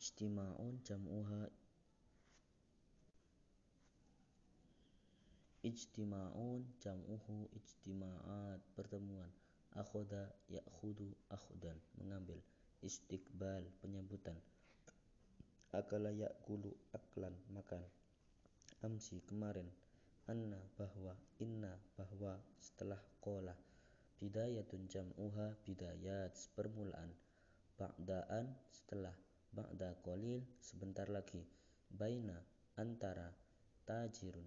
ijtima'un jam'uha ijtima'un jam'uhu ijtima'at pertemuan. Akhoda ya'khudu akhdan mengambil istiqbal penyambutan akala ya'kulu aklan makan. Amsi kemarin anna bahwa inna bahwa setelah qala bidayatun jam'uha bidayat permulaan. Ba'daan setelah ba'da qalil sebentar lagi. Baina antara tajirun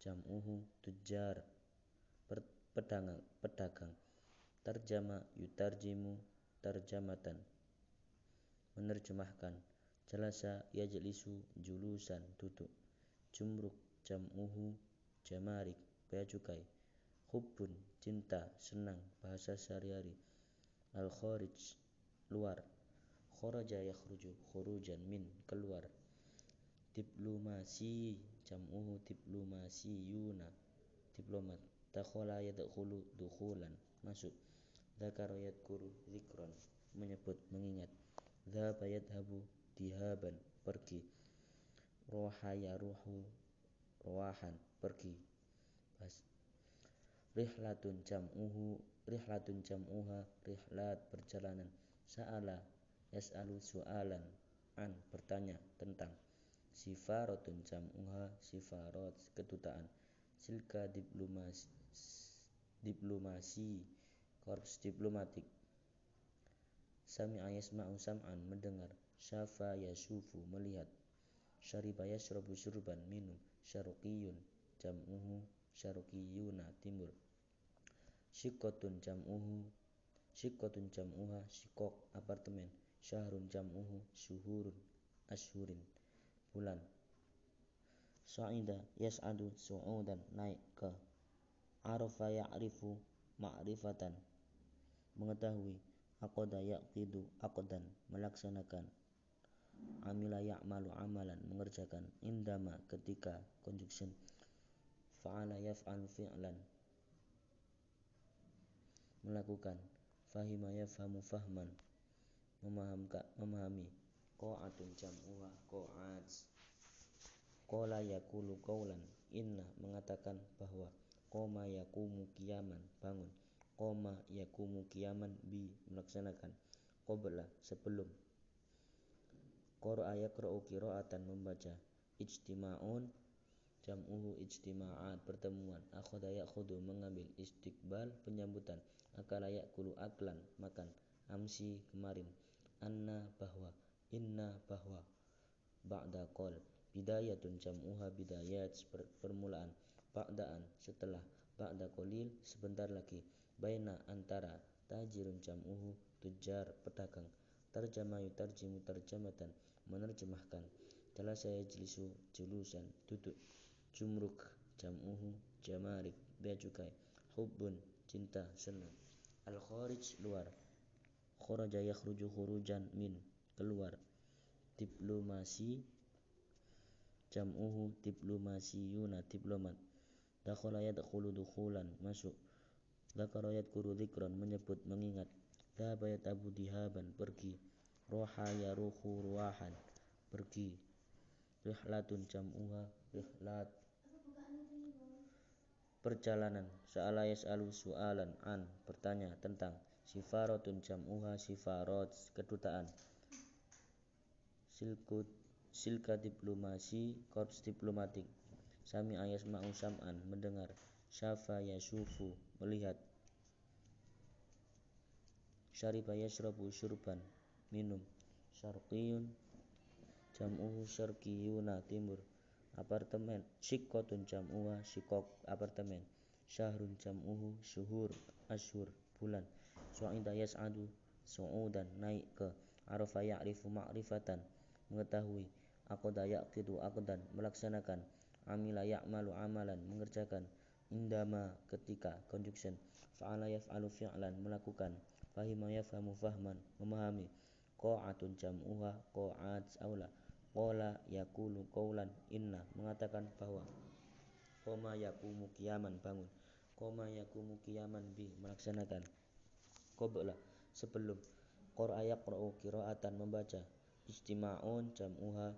jam'uhu tujjar pedagang pedagang. Tarjama yutarjimu tarjamatan. Menerjemahkan jalasa yajlisu julusan duduk. Jumruk jam'uhu jamarik bea cukai hubbun cinta senang bahasa sehari-hari. Al kharij luar kharaja yakhruju khurujan min keluar. Diplomasi jam'uhu diplomasiyuna diplomat. Dakhala yadkhulu dukhulan masuk. Dzakara yadhkuru dzikran menyebut mengingat. Dzahaba yadhhabu dihaban pergi. Roha yaruhu rawahan pergi. Bas. rihlatun jam'uhu rihlatun jam'uha rihlat perjalanan. Sa'ala yas'alu su'alan an bertanya tentang sifaratun jam'uha sifarat kedutaan. Silka diplomasi diplomasi korps diplomatik. Sami'a yasma'u sam'an mendengar. Syafa yasufu melihat. Syariba yashrabu syurban minum. Syarqiyun jam'uhu. Syarqiyuna timur. Syikotun jam'uhu. Syikotun jam'uha syikok apartemen Syahrun jam'uhu syuhurun ashurin bulan. Sa'ida yas'adu su'udan naik ke Arafa ya'rifu ma'rifatan. Mengetahui aqada yaqidu aqdan melaksanakan amila ya'malu amalan mengerjakan indama ketika conjunction fa'ala yaf'alu fi'lan melakukan. Fahima yafhamu fahman memahamkan memahami. Qa'atun jam'uha qa'at. Qala yaqulu qawlan inna mengatakan bahwa qoma yaqumu qiyaman bangun. Qoma yaqumu qiyaman bi melaksanakan qabla sebelum. Qara'a yaqra'u qira'atan membaca ijtima'un jam'uhu ijtima'at pertemuan. Akhadha ya'khudhu mengambil istiqbal penyambutan. Akala ya'kulu aklan makan amsi kemarin anna bahwa inna bahwa. Ba'da qol bidayatun jam'uha bidayat permulaan. Ba'daan setelah. Ba'da qalil sebentar lagi. Baina antara tajirun jam'uhu tujar pedagang. Tarjama yutarjimu tarjamatan menerjemahkan. Jalasa yajlisu julusan duduk. Jumruk jam'uhu jamarik bea cukai hubbun cinta senang. Al kharij luar kharaja yakhruju khurujan min keluar. Diplomasi jam'uhu diplomasiyuna diplomat. Dakhala yadkhulu dukhulan masuk. Dzakara yadhkuru dzikran menyebut mengingat. Dhahaba yadhabu dihaban pergi. Roha yaruhu ruwahan pergi. Rihlatun jam'uha rihlat. Perjalanan sa'ala yas'alu su'alan an bertanya tentang sifaratun jam'uha sifarat kedutaan. Silkut silka diplomasi korps diplomatik. Sami yasma'u sam'an mendengar. Syafa yasufu melihat. Syariba yashrabu syurban minum. Syarqiyun jam'uhu syarqiyuna timur. Apartemen syikotun jam'uha syikok apartemen. Syahrun jam'uhu syuhur ashur bulan su'ida yas'adu su'udan naik ke arafa ya'rifu ma'rifatan mengetahui aqda yaqidu aqdan melaksanakan amila ya'malu amalan mengerjakan indama ketika conjunction fa'ala yaf'alu fi'lan melakukan fahima yafhamu fahman memahami qa'atun jam'uha qa'at aula Qala yakulu qawlan inna mengatakan bahwa Qoma yakumu kiaman bangun Qoma yakumu kiaman bi melaksanakan Qobla. Sebelum Qur'a yaqra'u qira'atan membaca ijtima'un jam'uha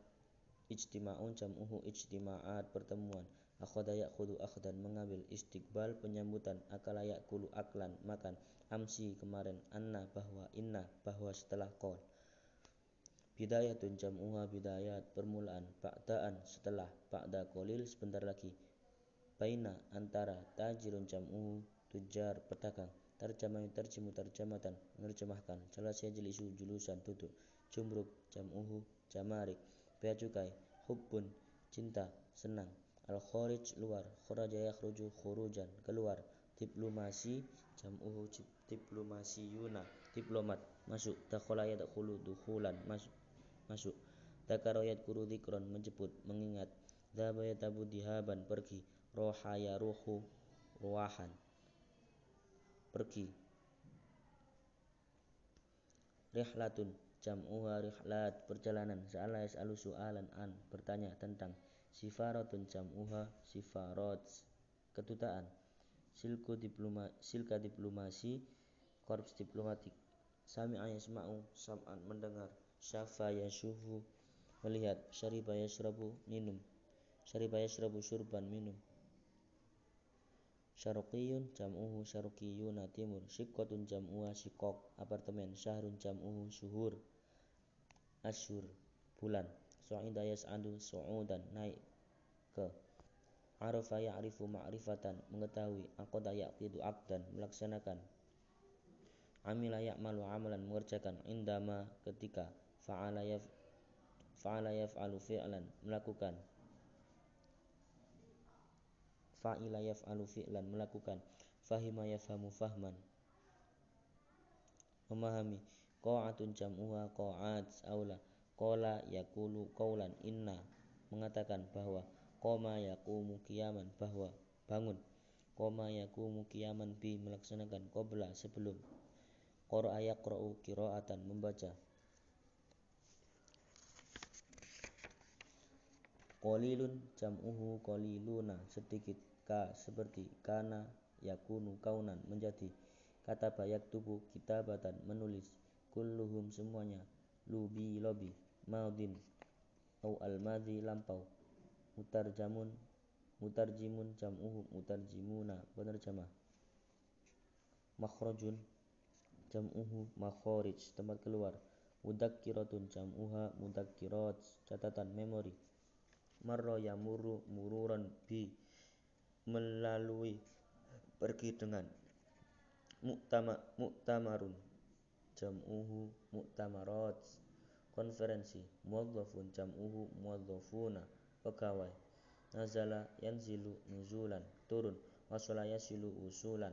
ijtima'un jam'uhu ijtima'at pertemuan. Akhadha ya'khudhu akhdan mengambil istiqbal penyambutan akala ya'kulu aklan makan amsi kemarin anna bahwa inna bahwa setelah qol bidayatun jam'uha bidayat permulaan ba'daan setelah ba'da qalil sebentar lagi. Baina antara tajirun jam'uhu tujar pedagang terjemah terjemu terjematan. Menerjemahkan. Jelas jelisu julusan duduk. Jumruk jam'uhu jamarik bea cukai. Hubbun cinta senang. Al kharij luar. Kharaja yakhruju khurujan keluar. Diplomasi jam'uhu diplomasiyuna diplomat masuk. Dakhala yadkhulu dukhulan masuk. Masuk. Dakara yadkuru dzikron menjemput mengingat. Dhaba yatabu dihaban pergi. Roha ya ruhu ruahan pergi. Rihlatun jam'uha rihlat perjalanan. Sa'ala yas'alu su'alan an bertanya tentang sifaratun jam'uha sifarat kedutaan. Silku diploma silka diplomasi korps diplomatik. Sami'a yasma'u sam'an mendengar. Syafa yashufu melihat. Syariba yashrabu minum. Syariba yashrabu syurban minum Syarqiyun jam'uhu syarqiyuna timur Syiqqatun jam'uha syiqqaq apartemen Syahrun jam'uhu syuhur Asyur bulan. Su'ida yas'adu su'udan naik ke Arafa ya'rifu ma'rifatan mengetahui Aqada ya'qidu aqdan melaksanakan Amila ya'malu amalan mengerjakan Indama ketika Fa'ala yaf Fa'ala yaf'alu fi'lan melakukan fa'ila yaf'alu fi'lan melakukan. Fahima yafhamu fahman. Memahami. Qa'atun jam'uha qa'at aula. Qala yaqulu qaulan inna. Mengatakan bahwa qoma yaqumu qiyaman bahwa bangun. Qoma yaqumu qiyaman bi melaksanakan qabla sebelum. Qara'a yaqra'u qira'atan membaca Qalilun jam'uhu qaliluna sedikit ka seperti kana yakunu kaunan menjadi kata bayak tubuh kitabatan menulis kulluhum semuanya lubi lobi maudin au al madhi lampau mutarjamun mutarjimun jam'uhu mutarjimuna penerjemah makhrajun jam'uhu makharij tempat keluar mudakkiratun jam'uha mudakkirat catatan memori marra yamurru mururan bi melalui pergi dengan muktama muktamarun. Jam'uhu muktamarat. Konferensi. Muwadzafun jam'uhu muwadzafuna pegawai. Nazala yanzilu nuzulan. Turun. Wasala yasilu usulan.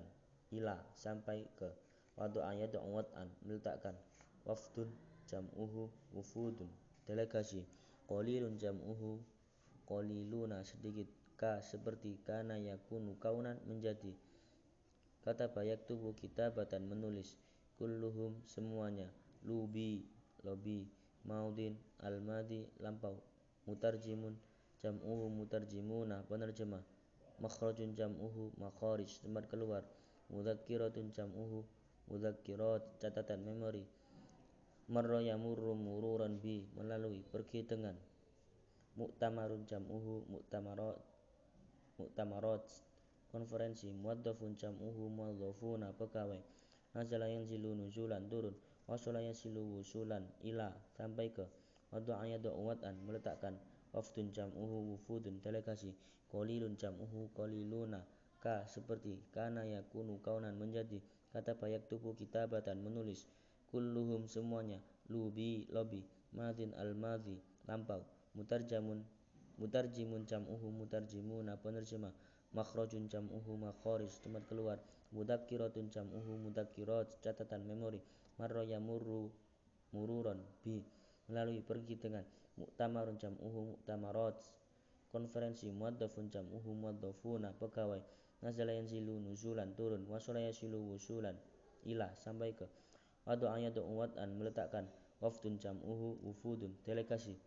Ila sampai ke. Wadu'a yad'u wad'an meletakkan. Wafdun jam'uhu wufudun. Delegasi. Qalilun jam'uhu qaliluna sedikit ka seperti kana yakunu kaunan menjadi. Kata bayak tubuh kitabatan menulis kulluhum semuanya lubi lobi maudin almadi lampau mutarjimun jam'uhu mutarjimuna penerjemah makhrajun jam'uhu makharij tempat keluar mudzakiratun jam'uhu mudzakirat catatan memori marra yamurru mururan bi melalui pergi dengan Mu'tamarun jam'uhu mu'tamarat mu'tamarat konferensi muwadzafun jam'uhu muwadzafuna pegawai nazala yanzilu nuzulan turun wasala yasilu wusulan ila sampai ke. Wadu'a yad'u wad'an meletakkan wafdun jam'uhu wufudun delegasi. Qalilun jam'uhu qaliluna ka seperti kana yakunu kaunan menjadi. Kata bayak tubuh kitabatan menulis kulluhum semuanya lubi lobi madin al madhi lampau mutarjamun mutarjimun jam'uhu mutarjimuna penerjemah makhrajun jam'uhu makharij tempat keluar mudakkiratun jam'uhu mudakkirat catatan memori marra yamurru mururan bi melalui pergi dengan mu'tamarun jam'uhu mu'tamarat konferensi muadzafun jam'uhu muadzafuna pegawai nazala yanzilu nuzulan turun wasala yasilu wusulan ila sampai ke Wadu ayat wad'an meletakkan wafdun jam'uhu wufudun delegasi